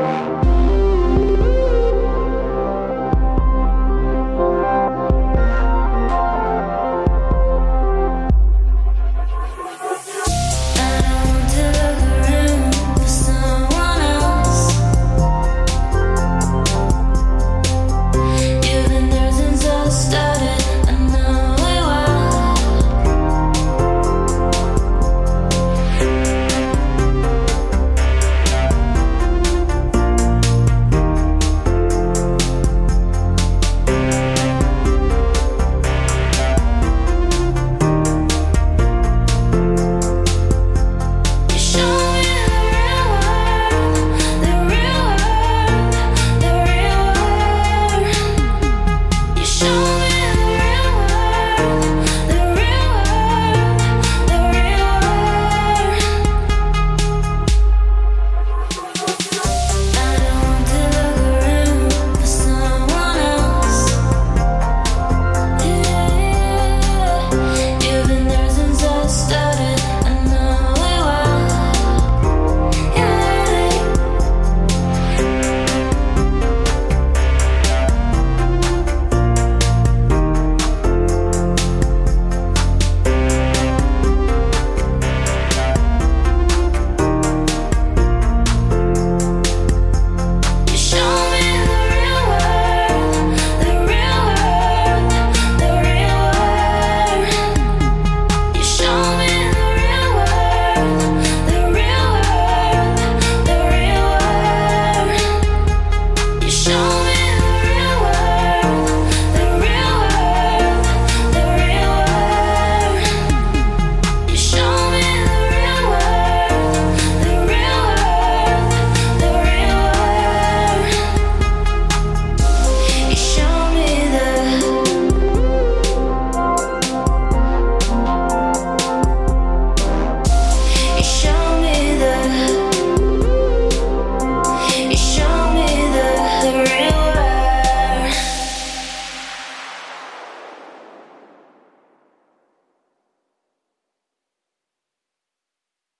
Bye.